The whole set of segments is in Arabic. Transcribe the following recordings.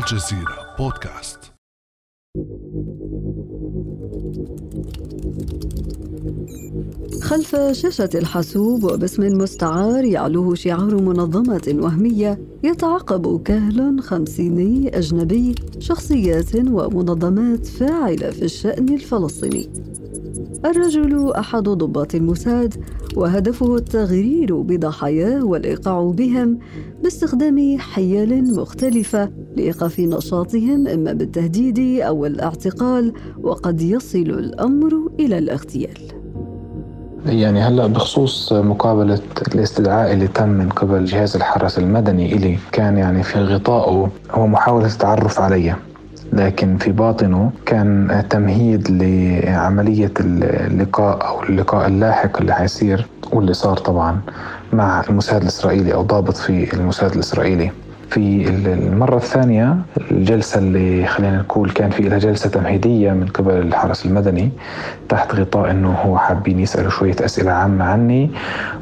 الجزيرة بودكاست. خلف شاشة الحاسوب وباسم مستعار يعلوه شعار منظمة وهمية يتعقب كهل خمسيني أجنبي شخصيات ومنظمات فاعلة في الشأن الفلسطيني. الرجل أحد ضباط الموساد وهدفه التغرير بضحاياه والإيقاع بهم باستخدام حيل مختلفة لإيقاف نشاطهم إما بالتهديد أو الاعتقال وقد يصل الأمر إلى الاغتيال. يعني هلا بخصوص مقابلة الاستدعاء اللي تم من قبل جهاز الحرس المدني إلي كان يعني في غطائه هو محاولة التعرف علي. لكن في باطنه كان تمهيد لعملية اللقاء أو اللقاء اللاحق اللي حيصير واللي صار طبعا مع الموساد الإسرائيلي أو ضابط في الموساد الإسرائيلي. في المرة الثانية الجلسة اللي خلينا نقول كان في لها جلسة تمهيدية من قبل الحرس المدني تحت غطاء إنه هو حابين يسألوا شوية أسئلة عامة عني.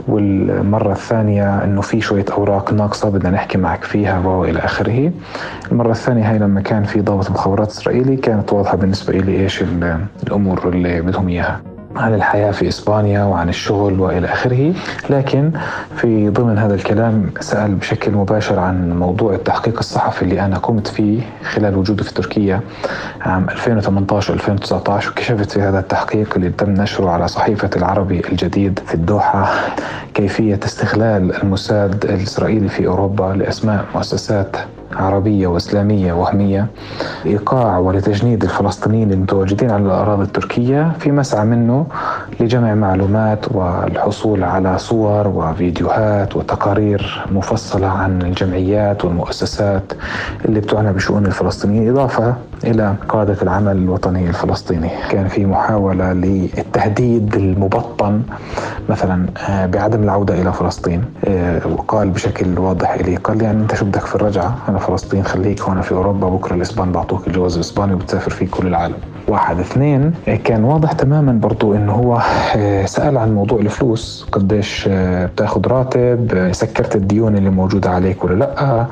والمرة الثانية إنه في شوية أوراق ناقصة بدنا نحكي معك فيها وإلى آخره. المرة الثانية هاي لما كان في ضابط مخابرات إسرائيلي كانت واضحة بالنسبة لي إيش الأمور اللي بدهم إياها. عن الحياة في إسبانيا وعن الشغل وإلى آخره. لكن في ضمن هذا الكلام سأل بشكل مباشر عن موضوع التحقيق الصحفي اللي أنا قمت فيه خلال وجودي في تركيا عام 2018-2019 وكشفت في هذا التحقيق اللي تم نشره على صحيفة العربي الجديد في الدوحة كيفية استغلال الموساد الإسرائيلي في أوروبا لأسماء مؤسسات عربية وإسلامية وهمية لإيقاع ولتجنيد الفلسطينيين المتواجدين على الأراضي التركية في مسعى منه لجمع معلومات والحصول على صور وفيديوهات وتقارير مفصلة عن الجمعيات والمؤسسات اللي بتعنى بشؤون الفلسطينيين. إضافة إلى قادة العمل الوطني الفلسطيني. كان في محاولة للتهديد المبطن مثلا آه، بعدم العودة إلى فلسطين. آه، وقال بشكل واضح إلي قال يعني أنت شو بدك في الرجعة؟ أنا فلسطين خليك هون في أوروبا بكرة الإسبان بعطوك الجواز الإسباني وبتسافر فيه كل العالم. واحد. اثنين كان واضح تماما برضو إنه هو آه، سأل عن موضوع الفلوس قديش بتاخذ راتب سكرت الديون اللي موجودة عليك ولا لأ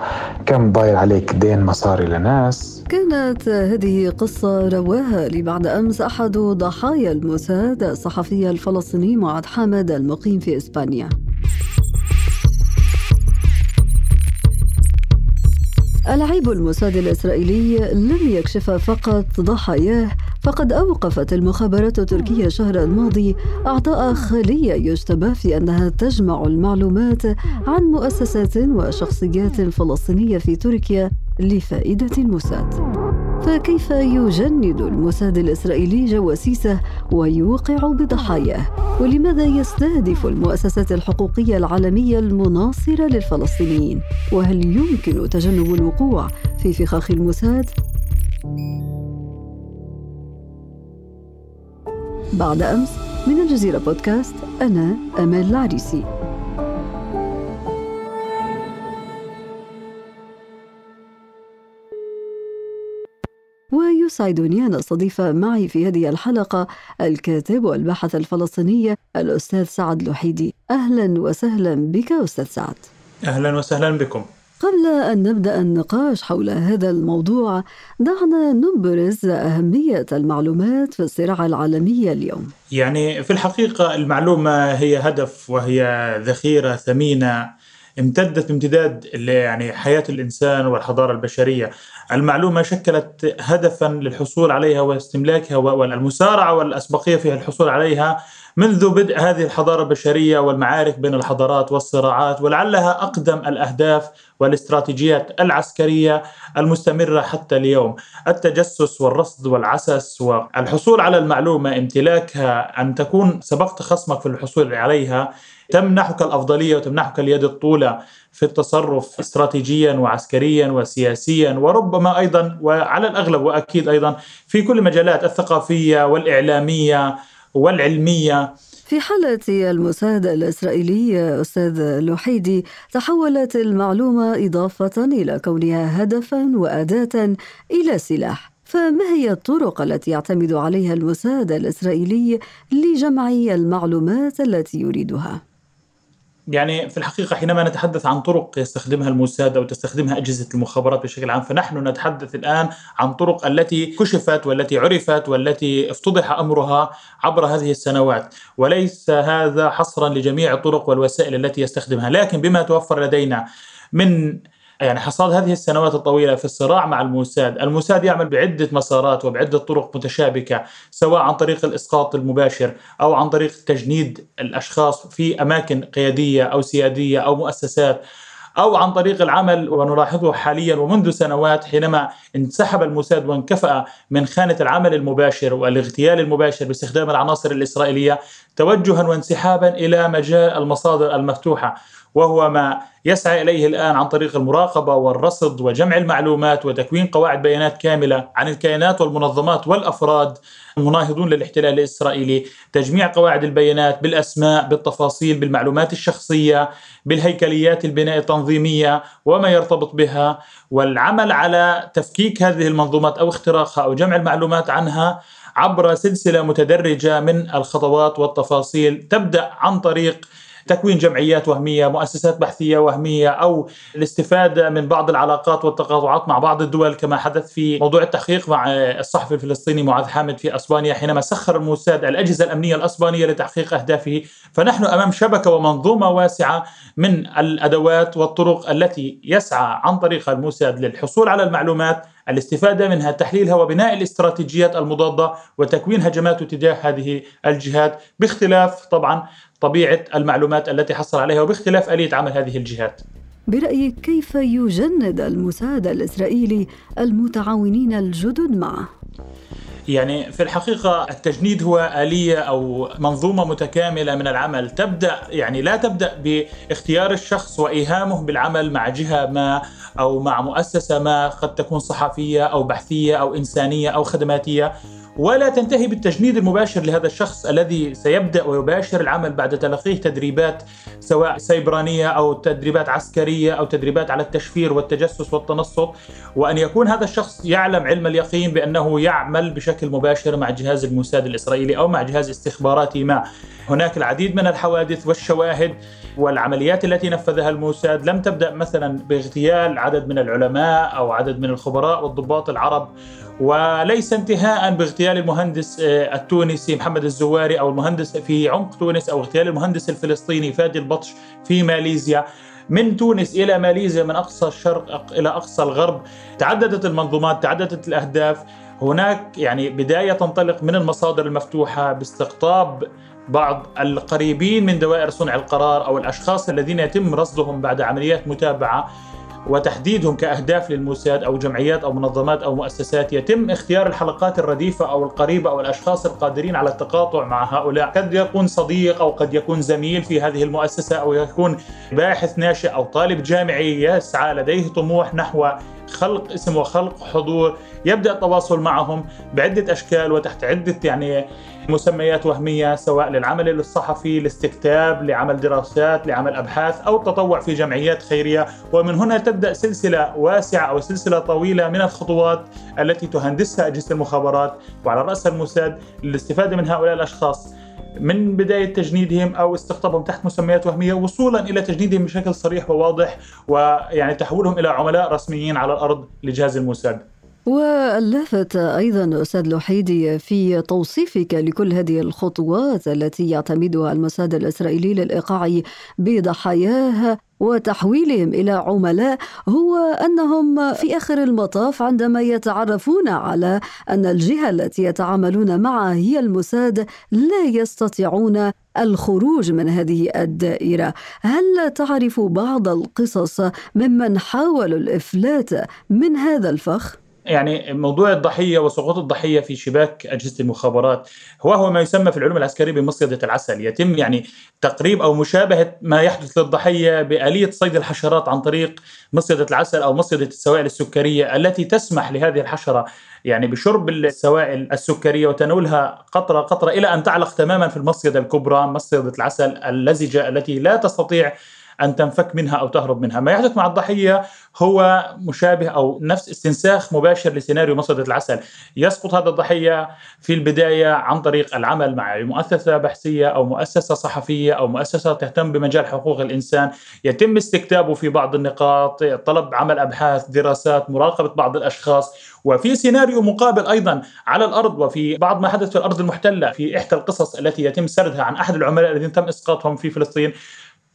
كم ضايل عليك دين مصاري لناس. كانت هذه قصة رواها لي بعد أمس أحد ضحايا الموساد الصحفي الفلسطيني معاد حامد المقيم في إسبانيا. العيب الموساد الإسرائيلي لم يكشف فقط ضحاياه فقد أوقفت المخابرات التركية الشهر الماضي أعضاء خلية يشتبه في أنها تجمع المعلومات عن مؤسسات وشخصيات فلسطينية في تركيا لفائدة الموساد. فكيف يجند الموساد الإسرائيلي جواسيسه ويوقع بضحاياه؟ ولماذا يستهدف المؤسسات الحقوقية العالمية المناصرة للفلسطينيين؟ وهل يمكن تجنب الوقوع في فخاخ الموساد؟ بعد أمس من الجزيرة بودكاست أنا أمال العريسي ويسعدني أن أستضيف معي في هذه الحلقة الكاتب والباحث الفلسطيني الأستاذ سعد لوحيدي. أهلا وسهلا بك أستاذ سعد. أهلا وسهلا بكم. قبل أن نبدأ النقاش حول هذا الموضوع دعنا نبرز أهمية المعلومات في الصراع العالمي اليوم. يعني في الحقيقة المعلومة هي هدف وهي ذخيرة ثمينة امتدت بامتداد يعني حياة الإنسان والحضارة البشرية. المعلومة شكلت هدفا للحصول عليها واستملاكها والمسارعة والأسبقية في الحصول عليها منذ بدء هذه الحضارة البشرية والمعارك بين الحضارات والصراعات ولعلها أقدم الأهداف والاستراتيجيات العسكرية المستمرة حتى اليوم. التجسس والرصد والعسس والحصول على المعلومة امتلاكها أن تكون سبقت خصمك في الحصول عليها تمنحك الأفضلية وتمنحك اليد الطولى في التصرف استراتيجيا وعسكريا وسياسيا وربما أيضا وعلى الأغلب وأكيد أيضا في كل المجالات الثقافية والإعلامية والعلمية في حالة المساعدة الإسرائيلي أستاذ لوحيدي تحولت المعلومة إضافة إلى كونها هدفا وأداة إلى سلاح فما هي الطرق التي يعتمد عليها المساعدة الإسرائيلي لجمع المعلومات التي يريدها؟ يعني في الحقيقة حينما نتحدث عن طرق يستخدمها الموساد أو تستخدمها أجهزة المخابرات بشكل عام فنحن نتحدث الآن عن طرق التي كشفت والتي عرفت والتي افتضح أمرها عبر هذه السنوات. وليس هذا حصرا لجميع الطرق والوسائل التي يستخدمها لكن بما توفر لدينا من يعني حصاد هذه السنوات الطويلة في الصراع مع الموساد. الموساد يعمل بعدة مسارات وبعدة طرق متشابكة سواء عن طريق الإسقاط المباشر أو عن طريق تجنيد الأشخاص في أماكن قيادية أو سيادية أو مؤسسات أو عن طريق العمل ونلاحظه حاليا ومنذ سنوات حينما انسحب الموساد وانكفأ من خانة العمل المباشر والاغتيال المباشر باستخدام العناصر الإسرائيلية توجها وانسحابا إلى مجال المصادر المفتوحة. وهو ما يسعى إليه الآن عن طريق المراقبة والرصد وجمع المعلومات وتكوين قواعد بيانات كاملة عن الكيانات والمنظمات والأفراد المناهضون للاحتلال الإسرائيلي، تجميع قواعد البيانات بالأسماء، بالتفاصيل، بالمعلومات الشخصية، بالهيكليات البناء التنظيمية وما يرتبط بها، والعمل على تفكيك هذه المنظومات أو اختراقها أو جمع المعلومات عنها عبر سلسلة متدرجة من الخطوات والتفاصيل تبدأ عن طريق تكوين جمعيات وهمية، مؤسسات بحثية وهمية أو الاستفادة من بعض العلاقات والتقاطعات مع بعض الدول كما حدث في موضوع التحقيق مع الصحفي الفلسطيني معاذ حامد في أسبانيا حينما سخر الموساد الأجهزة الأمنية الأسبانية لتحقيق أهدافه، فنحن أمام شبكة ومنظومة واسعة من الأدوات والطرق التي يسعى عن طريقها الموساد للحصول على المعلومات الاستفادة منها تحليلها وبناء الاستراتيجيات المضادة وتكوين هجماته تجاه هذه الجهات باختلاف طبعا طبيعة المعلومات التي حصل عليها وباختلاف آلية عمل هذه الجهات. برأيك كيف يجند الموساد الإسرائيلي المتعاونين الجدد معه؟ يعني في الحقيقة التجنيد هو آلية أو منظومة متكاملة من العمل. تبدأ يعني لا تبدأ باختيار الشخص وإيهامه بالعمل مع جهة ما أو مع مؤسسة ما قد تكون صحفية أو بحثية أو إنسانية أو خدماتية. ولا تنتهي بالتجنيد المباشر لهذا الشخص الذي سيبدأ ويباشر العمل بعد تلقيه تدريبات سواء سيبرانية أو تدريبات عسكرية أو تدريبات على التشفير والتجسس والتنصت وأن يكون هذا الشخص يعلم علم اليقين بأنه يعمل بشكل مباشر مع جهاز الموساد الإسرائيلي أو مع جهاز استخباراتي ما. هناك العديد من الحوادث والشواهد والعمليات التي نفذها الموساد لم تبدأ مثلا باغتيال عدد من العلماء أو عدد من الخبراء والضباط العرب وليس انتهاء باغتيال المهندس آه، التونسي محمد الزواري أو المهندس في عمق تونس أو اغتيال المهندس الفلسطيني فادي البطش في ماليزيا. من تونس إلى ماليزيا من أقصى الشرق إلى أقصى الغرب تعددت المنظومات تعددت الأهداف. هناك يعني بداية تنطلق من المصادر المفتوحة باستقطاب بعض القريبين من دوائر صنع القرار أو الأشخاص الذين يتم رصدهم بعد عمليات متابعة. وتحديدهم كأهداف للموساد أو جمعيات أو منظمات أو مؤسسات يتم اختيار الحلقات الرديفة أو القريبة أو الأشخاص القادرين على التقاطع مع هؤلاء. قد يكون صديق أو قد يكون زميل في هذه المؤسسة أو يكون باحث ناشئ أو طالب جامعي يسعى لديه طموح نحو خلق اسم وخلق حضور يبدأ التواصل معهم بعدة أشكال وتحت عدة يعني مسميات وهمية سواء للعمل الصحفي لاستكتاب لعمل دراسات لعمل أبحاث أو التطوع في جمعيات خيرية. ومن هنا تبدأ سلسلة واسعة أو سلسلة طويلة من الخطوات التي تهندسها أجهزة المخابرات. وعلى رأس الموساد للاستفادة من هؤلاء الأشخاص من بداية تجنيدهم أو استقطابهم تحت مسميات وهمية وصولا إلى تجنيدهم بشكل صريح وواضح ويعني تحويلهم إلى عملاء رسميين على الأرض لجهاز الموساد واللافت أيضا أستاذ لحيدي في توصيفك لكل هذه الخطوات التي يعتمدها الموساد الإسرائيلي للإيقاع بضحاياه وتحويلهم إلى عملاء هو أنهم في آخر المطاف عندما يتعرفون على أن الجهة التي يتعاملون معها هي الموساد لا يستطيعون الخروج من هذه الدائرة. هل تعرف بعض القصص ممن حاولوا الإفلات من هذا الفخ؟ يعني موضوع الضحية وسقوط الضحية في شباك أجهزة المخابرات هو هو ما يسمى في العلوم العسكرية بمصيدة العسل، يتم يعني تقريب أو مشابهة ما يحدث للضحية بآلية صيد الحشرات عن طريق مصيدة العسل أو مصيدة السوائل السكرية التي تسمح لهذه الحشرة يعني بشرب السوائل السكرية وتناولها قطرة قطرة إلى أن تعلق تماما في المصيدة الكبرى مصيدة العسل اللزجه التي لا تستطيع أن تنفك منها أو تهرب منها. ما يحدث مع الضحية هو مشابه أو نفس استنساخ مباشر لسيناريو مصيدة العسل. يسقط هذا الضحية في البداية عن طريق العمل مع مؤسسة بحثية أو مؤسسة صحفية أو مؤسسة تهتم بمجال حقوق الإنسان. يتم استكتابه في بعض النقاط طلب عمل أبحاث دراسات مراقبة بعض الأشخاص. وفي سيناريو مقابل أيضا على الأرض وفي بعض ما حدث في الأرض المحتلة في إحدى القصص التي يتم سردها عن أحد العملاء الذين تم إسقاطهم في فلسطين.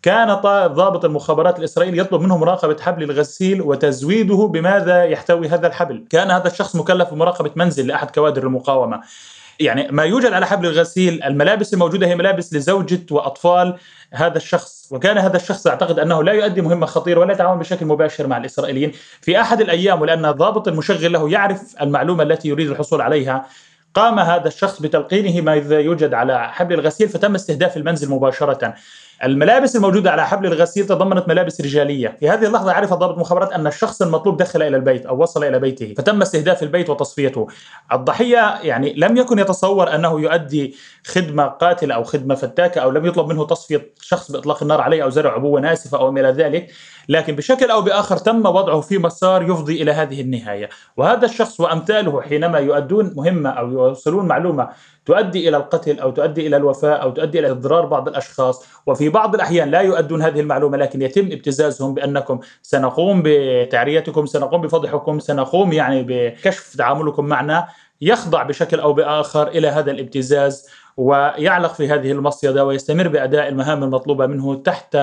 كان ضابط المخابرات الإسرائيلي يطلب منه مراقبة حبل الغسيل وتزويده بماذا يحتوي هذا الحبل. كان هذا الشخص مكلف بمراقبة منزل لأحد كوادر المقاومة. يعني ما يوجد على حبل الغسيل الملابس الموجودة هي ملابس لزوجة وأطفال هذا الشخص. وكان هذا الشخص أعتقد أنه لا يؤدي مهمة خطيرة ولا يتعاون بشكل مباشر مع الإسرائيليين. في أحد الأيام ولأن الضابط المشغل له يعرف المعلومة التي يريد الحصول عليها قام هذا الشخص بتلقينه ما يوجد على حبل الغسيل فتم استهداف المنزل مباشرة. الملابس الموجودة على حبل الغسيل تضمنت ملابس رجالية. في هذه اللحظة عرف ضابط مخابرات أن الشخص المطلوب دخل إلى البيت أو وصل إلى بيته. فتم استهداف البيت وتصفيته. الضحية يعني لم يكن يتصور أنه يؤدي خدمة قاتلة أو خدمة فتاكة أو لم يطلب منه تصفية شخص بإطلاق النار عليه أو زرع عبوة ناسفة أو ما إلى ذلك. لكن بشكل أو بآخر تم وضعه في مسار يفضي إلى هذه النهاية، وهذا الشخص وأمثاله حينما يؤدون مهمة أو يوصلون معلومة تؤدي إلى القتل أو تؤدي إلى الوفاة أو تؤدي إلى إضرار بعض الأشخاص، وفي بعض الأحيان لا يؤدون هذه المعلومة لكن يتم ابتزازهم بأنكم سنقوم بتعريتكم، سنقوم بفضحكم، سنقوم يعني بكشف تعاملكم معنا، يخضع بشكل أو بآخر إلى هذا الابتزاز ويعلق في هذه المصيدة ويستمر بأداء المهام المطلوبة منه تحت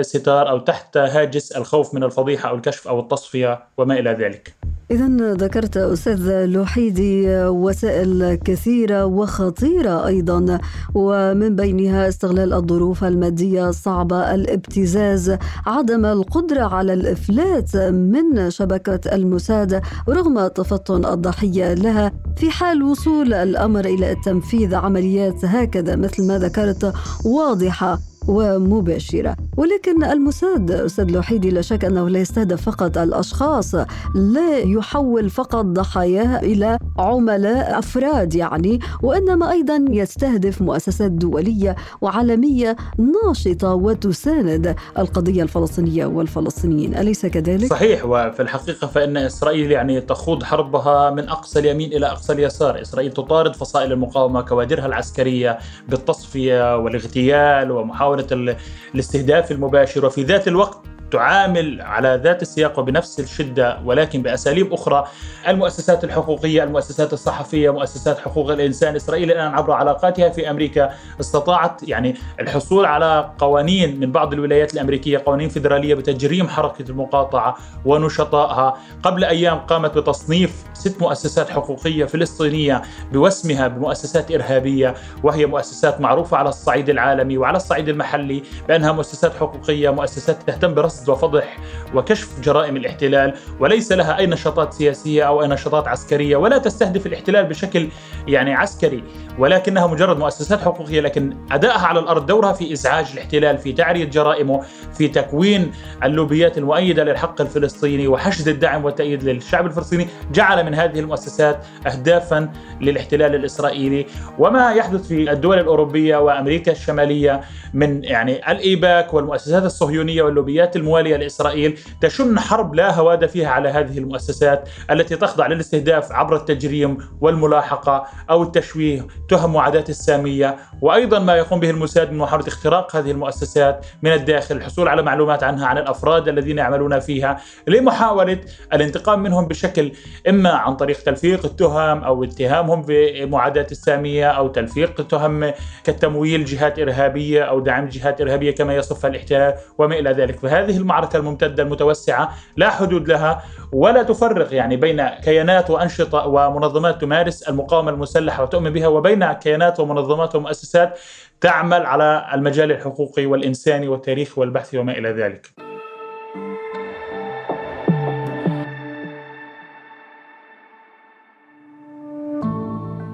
ستار أو تحت هاجس الخوف من الفضيحة أو الكشف أو التصفية وما إلى ذلك. إذا ذكرت أستاذ لوحيدي وسائل كثيرة وخطيرة أيضا ومن بينها استغلال الظروف المادية الصعبة الابتزاز عدم القدرة على الإفلات من شبكة المساعدة رغم تفطن الضحية لها في حال وصول الأمر إلى تنفيذ عمليات هكذا مثل ما ذكرت واضحة. ومباشرة. ولكن الموساد أستاذ لوحيدي لا شك أنه لا يستهدف فقط الأشخاص لا يحول فقط ضحاياه إلى عملاء أفراد يعني وإنما أيضا يستهدف مؤسسات دولية وعالمية ناشطة وتساند القضية الفلسطينية والفلسطينيين. أليس كذلك؟ صحيح وفي الحقيقة فإن إسرائيل يعني تخوض حربها من أقصى اليمين إلى أقصى اليسار. إسرائيل تطارد فصائل المقاومة كوادرها العسكرية بالتصفية والاغتيال ومحاولة محاولة الاستهداف المباشر وفي ذات الوقت تعامل على ذات السياق وبنفس الشدة ولكن بأساليب أخرى المؤسسات الحقوقية، المؤسسات الصحفية، مؤسسات حقوق الإنسان، إسرائيل الآن عبر علاقاتها في أمريكا استطاعت يعني الحصول على قوانين من بعض الولايات الأمريكية، قوانين فيدرالية بتجريم حركة المقاطعة ونشطائها، قبل أيام قامت بتصنيف ست مؤسسات حقوقية فلسطينية بوسمها بمؤسسات إرهابية وهي مؤسسات معروفة على الصعيد العالمي وعلى الصعيد المحلي بأنها مؤسسات حقوقية، مؤسسات تهتم برصد قصد وفضح وكشف جرائم الاحتلال وليس لها أي نشاطات سياسية أو أي نشاطات عسكرية ولا تستهدف الاحتلال بشكل يعني عسكري ولكنها مجرد مؤسسات حقوقية لكن أدائها على الأرض دورها في إزعاج الاحتلال في تعريه جرائمه في تكوين اللوبيات المؤيدة للحق الفلسطيني وحشد الدعم والتأييد للشعب الفلسطيني جعل من هذه المؤسسات اهدافا للاحتلال الإسرائيلي. وما يحدث في الدول الأوروبية وأمريكا الشمالية من يعني الإيباك والمؤسسات الصهيونية واللوبيات الموالية لإسرائيل تشن حرب لا هواد فيها على هذه المؤسسات التي تخضع للاستهداف عبر التجريم والملاحقة أو التشويه تهم وعدات السامية وأيضا ما يقوم به الموساد من محاولة اختراق هذه المؤسسات من الداخل الحصول على معلومات عنها عن الأفراد الذين يعملون فيها لمحاولة الانتقام منهم بشكل إما عن طريق تلفيق التهم أو اتهامهم بمعاداه السامية أو تلفيق تهم كالتمويل جهات إرهابية أو دعم جهات إرهابية كما يصفها الاحتلال وما إلى ذلك. فهذه المعركة الممتدة المتوسعة لا حدود لها ولا تفرق يعني بين كيانات وأنشطة ومنظمات تمارس المقاومة المسلحة وتؤمن بها وبين كيانات ومنظمات ومؤسسات تعمل على المجال الحقوقي والإنساني والتاريخي والبحث وما إلى ذلك.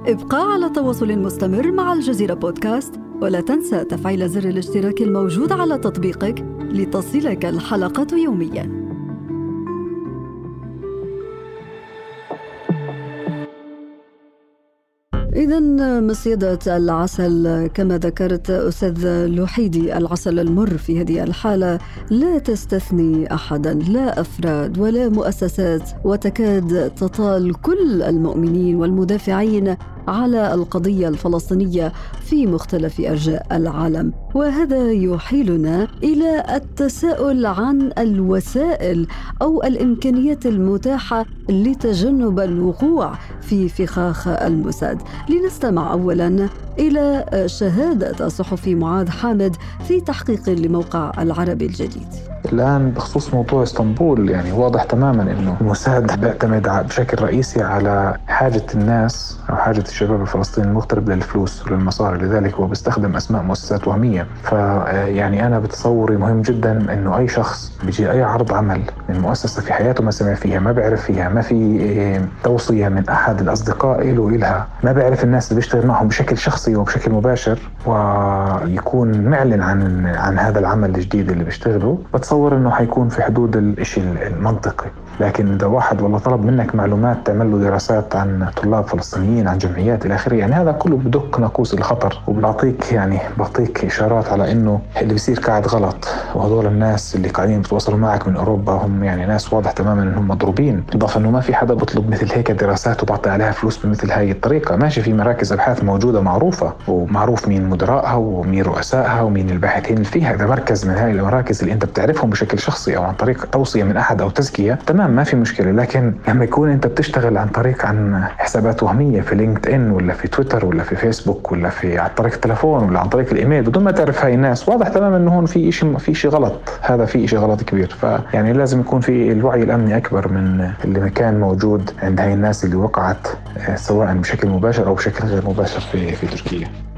ابقى على تواصل مستمر مع الجزيرة بودكاست ولا تنسى تفعيل زر الاشتراك الموجود على تطبيقك لتصلك الحلقة يومياً. إذا مصيدة العسل كما ذكرت أستاذ لوحيدي العسل المر في هذه الحالة لا تستثني أحدا لا أفراد ولا مؤسسات وتكاد تطال كل المؤمنين والمدافعين على القضية الفلسطينية في مختلف أرجاء العالم. وهذا يحيلنا إلى التساؤل عن الوسائل أو الإمكانيات المتاحة لتجنب الوقوع في فخاخ الموساد. لنستمع اولا إلى شهادة الصحفي معاذ حامد في تحقيق لموقع العربي الجديد. الآن بخصوص موضوع إسطنبول يعني واضح تماما أنه الموساد بيعتمد بشكل رئيسي على حاجة الناس أو حاجة الشباب الفلسطيني المغترب للفلوس وللمصاري. لذلك هو بيستخدم أسماء مؤسسات وهمية. فيعني أنا بتصوري مهم جدا أنه أي شخص بيجي أي عرض عمل من مؤسسة في حياته ما سمع فيها ما بيعرف فيها ما في إيه، توصية من أحد الأصدقاء له إلها ما بيعرف الناس اللي بيشتغل معهم بشكل شخصي وبشكل مباشر ويكون معلن عن عن هذا العمل الجديد اللي بيشتغله. بتصور إنه حيكون في حدود الشيء المنطقي. لكن إذا واحد والله طلب منك معلومات تعمل له دراسات عن طلاب فلسطينيين عن جمعيات إلى آخره يعني هذا كله بدق ناقوس الخطر وبعطيك يعني بعطيك إشارات على إنه اللي بيصير قاعد غلط. وهذول الناس اللي قاعدين بتواصلوا معك من أوروبا هم يعني ناس واضح تماما انهم مضروبين. اضافه إنه ما في حدا بيطلب مثل هيك دراسات وبعطي عليها فلوس بمثل هاي الطريقة. ماشي في مراكز أبحاث موجودة معروفة ومعروف مين مدراءها ومين رؤسائها ومين الباحثين اللي فيها. إذا مركز من هاي المراكز اللي أنت بتعرفهم بشكل شخصي أو عن طريق توصية من أحد أو تزكية تمام. ما في مشكلة. لكن لما يكون أنت بتشتغل عن طريق عن حسابات وهمية في لينكد ان ولا في تويتر ولا في فيسبوك ولا في عن طريق التلفون ولا عن طريق الإيميل بدون ما تعرف هاي الناس واضح تماما إنه هون في شيء في شيء غلط. هذا في شيء غلط كبير. فيعني لازم يكون في الوعي الأمني أكبر من اللي كان موجود عند هاي الناس اللي وقعت آه، سواء بشكل مباشر أو بشكل غير مباشر في في تركيا.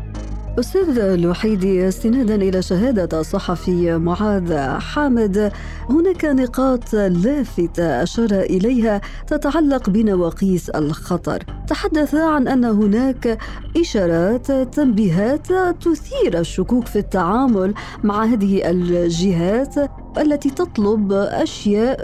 أستاذ الوحيدي استنادا إلى شهادة الصحفي معاذ حامد. هناك نقاط لافتة أشار إليها تتعلق بنواقيس الخطر. تحدث عن أن هناك إشارات تنبيهات تثير الشكوك في التعامل مع هذه الجهات. التي تطلب أشياء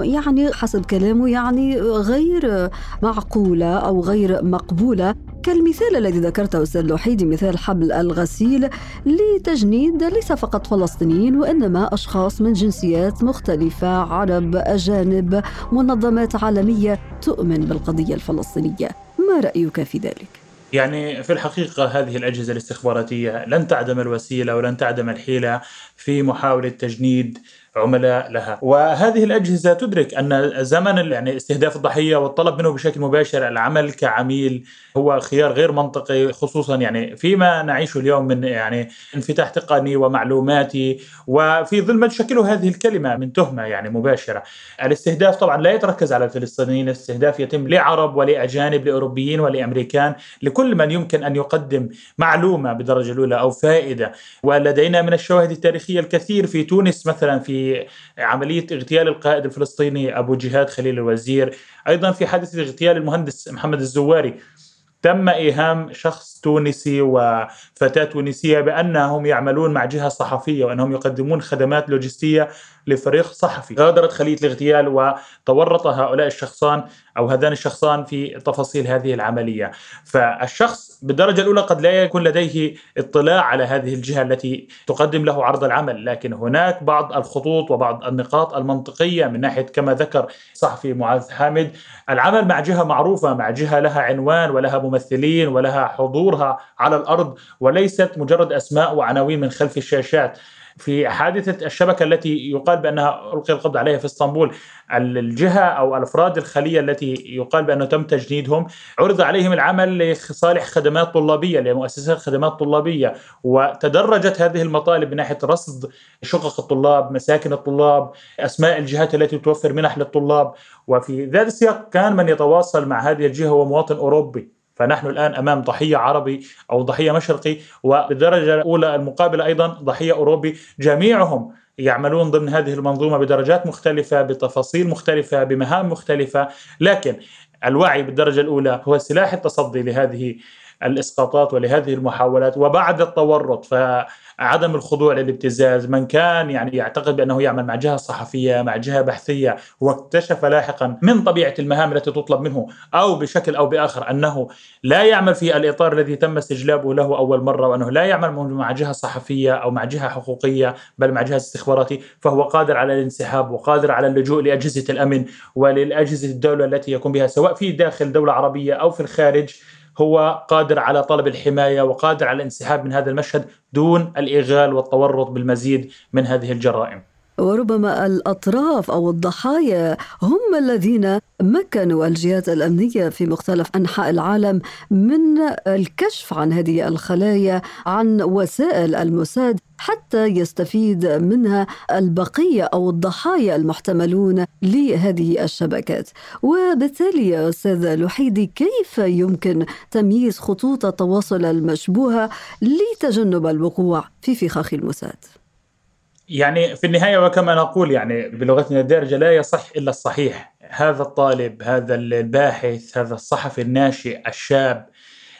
يعني حسب كلامه يعني غير معقولة أو غير مقبولة كالمثال الذي ذكرته أستاذ لوحيدي مثال حبل الغسيل لتجنيد ليس فقط فلسطينيين وإنما أشخاص من جنسيات مختلفة عرب أجانب منظمات عالمية تؤمن بالقضية الفلسطينية ما رأيك في ذلك؟ يعني في الحقيقة هذه الأجهزة الاستخباراتية لن تعدم الوسيلة ولن تعدم الحيلة في محاولة تجنيد عملاء لها. وهذه الأجهزة تدرك أن زمن يعني استهداف الضحية والطلب منه بشكل مباشر العمل كعميل هو خيار غير منطقي خصوصا يعني فيما نعيشه اليوم من يعني انفتاح تقني ومعلوماتي. وفي ظل ما تشكله هذه الكلمة من تهمة يعني مباشرة. الاستهداف طبعا لا يتركز على الفلسطينيين الاستهداف يتم لعرب ولأجانب لأوروبيين ولأمريكان لكل من يمكن أن يقدم معلومة بدرجة الأولى أو فائدة. ولدينا من الشواهد التاريخية الكثير في تونس مثلا في عملية اغتيال القائد الفلسطيني أبو جهاد خليل الوزير. أيضا في حادثة اغتيال المهندس محمد الزواري تم إيهام شخص تونسي وفتاة تونسية بأنهم يعملون مع جهة صحفية وأنهم يقدمون خدمات لوجستية لفريق صحفي. غادرت خلية الاغتيال وتورط هؤلاء الشخصان أو هذان الشخصان في تفاصيل هذه العملية. فالشخص بالدرجة الأولى قد لا يكون لديه اطلاع على هذه الجهة التي تقدم له عرض العمل لكن هناك بعض الخطوط وبعض النقاط المنطقية من ناحية كما ذكر صحفي معاذ حامد العمل مع جهة معروفة مع جهة لها عنوان ولها ممثلين ولها حضورها على الأرض وليست مجرد أسماء وعناوين من خلف الشاشات. في حادثة الشبكة التي يقال بأنها ألقي القبض عليها في إسطنبول الجهة أو الأفراد الخلية التي يقال بأنه تم تجنيدهم عرض عليهم العمل لصالح خدمات طلابية لمؤسسات خدمات طلابية وتدرجت هذه المطالب من ناحية رصد شقق الطلاب مساكن الطلاب أسماء الجهات التي توفر منح للطلاب وفي ذات السياق كان من يتواصل مع هذه الجهة هو مواطن أوروبي. فنحن الآن أمام ضحية عربي أو ضحية مشرقي وبالدرجة الأولى المقابلة أيضا ضحية أوروبي. جميعهم يعملون ضمن هذه المنظومة بدرجات مختلفة بتفاصيل مختلفة بمهام مختلفة. لكن الوعي بالدرجة الأولى هو سلاح التصدي لهذه الإسقاطات ولهذه المحاولات وبعد التورط فعدم الخضوع للابتزاز من كان يعني يعتقد بأنه يعمل مع جهة صحفية مع جهة بحثية واكتشف لاحقا من طبيعة المهام التي تطلب منه أو بشكل أو بآخر أنه لا يعمل في الإطار الذي تم استجلابه له أول مرة وأنه لا يعمل مع جهة صحفية أو مع جهة حقوقية بل مع جهاز استخباراتي فهو قادر على الانسحاب وقادر على اللجوء لأجهزة الأمن وللأجهزة الدولة التي يقوم بها سواء في داخل دولة عربية أو في الخارج. هو قادر على طلب الحماية وقادر على الانسحاب من هذا المشهد دون الإغال والتورط بالمزيد من هذه الجرائم. وربما الأطراف أو الضحايا هم الذين مكنوا الجهات الأمنية في مختلف أنحاء العالم من الكشف عن هذه الخلايا عن وسائل الموساد حتى يستفيد منها البقية أو الضحايا المحتملون لهذه الشبكات. وبالتالي يا أستاذ لحيدي كيف يمكن تمييز خطوط التواصل المشبوهة لتجنب الوقوع في فخاخ الموساد؟ يعني في النهاية وكما نقول يعني بلغتنا الدارجة لا يصح إلا الصحيح. هذا الطالب هذا الباحث هذا الصحفي الناشئ الشاب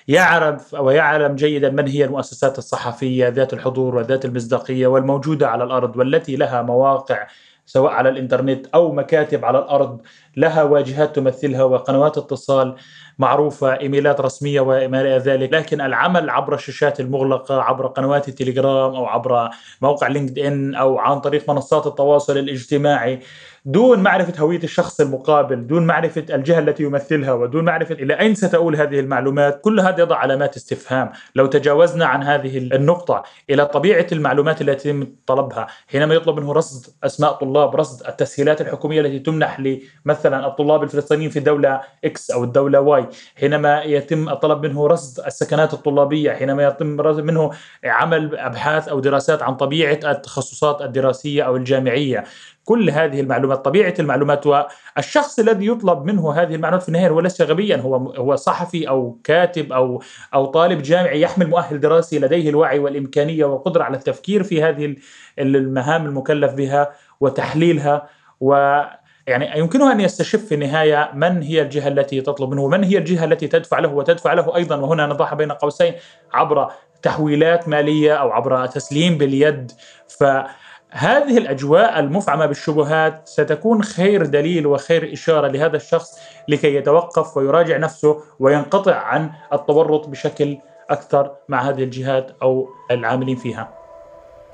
يعرف ويعلم جيدا من هي المؤسسات الصحفية ذات الحضور وذات المصداقية والموجودة على الأرض والتي لها مواقع سواء على الإنترنت أو مكاتب على الأرض. لها واجهات تمثلها وقنوات اتصال معروفة إيميلات رسمية وما إلى ذلك. لكن العمل عبر الشاشات المغلقة عبر قنوات التليجرام أو عبر موقع لينكد إن أو عن طريق منصات التواصل الاجتماعي دون معرفة هوية الشخص المقابل دون معرفة الجهة التي يمثلها ودون معرفة إلى أين ستؤول هذه المعلومات كل هذا يضع علامات استفهام. لو تجاوزنا عن هذه النقطة إلى طبيعة المعلومات التي يتم طلبها حينما يطلب منه رصد أسماء طلاب رصد التسهيلات الحكومية التي تمنح لمثلا الطلاب الفلسطينيين في الدولة X أو الدولة Y حينما يتم الطلب منه رصد السكنات الطلابية حينما يتم منه عمل أبحاث أو دراسات عن طبيعة التخصصات الدراسية أو الجامعية. كل هذه المعلومات طبيعة المعلومات والشخص الذي يطلب منه هذه المعلومات في النهاية هو ليس غبيا هو هو صحفي أو كاتب أو أو طالب جامعي يحمل مؤهل دراسي لديه الوعي والإمكانية والقدرة على التفكير في هذه المهام المكلف بها وتحليلها. و يعني يمكنه أن يستشف في النهاية من هي الجهة التي تطلب منه ومن هي الجهة التي تدفع له وتدفع له أيضا وهنا نضعها بين قوسين عبر تحويلات مالية أو عبر تسليم باليد ف هذه الأجواء المفعمة بالشبهات ستكون خير دليل وخير إشارة لهذا الشخص لكي يتوقف ويراجع نفسه وينقطع عن التورط بشكل أكثر مع هذه الجهات أو العاملين فيها.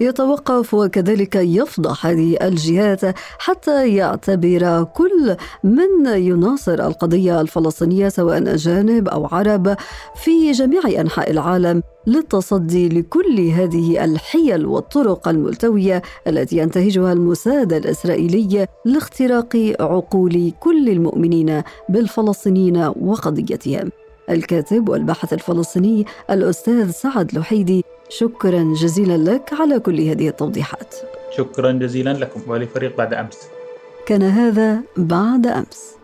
يتوقف وكذلك يفضح هذه الجهات حتى يعتبر كل من يناصر القضية الفلسطينية سواء اجانب أو عرب في جميع أنحاء العالم للتصدي لكل هذه الحيل والطرق الملتوية التي ينتهجها الموساد الإسرائيلي لاختراق عقول كل المؤمنين بالفلسطينيين وقضيتهم. الكاتب والباحث الفلسطيني الأستاذ سعد لحيدي شكرا جزيلا لك على كل هذه التوضيحات. شكرا جزيلا لكم ولفريق بعد أمس. كان هذا بعد أمس.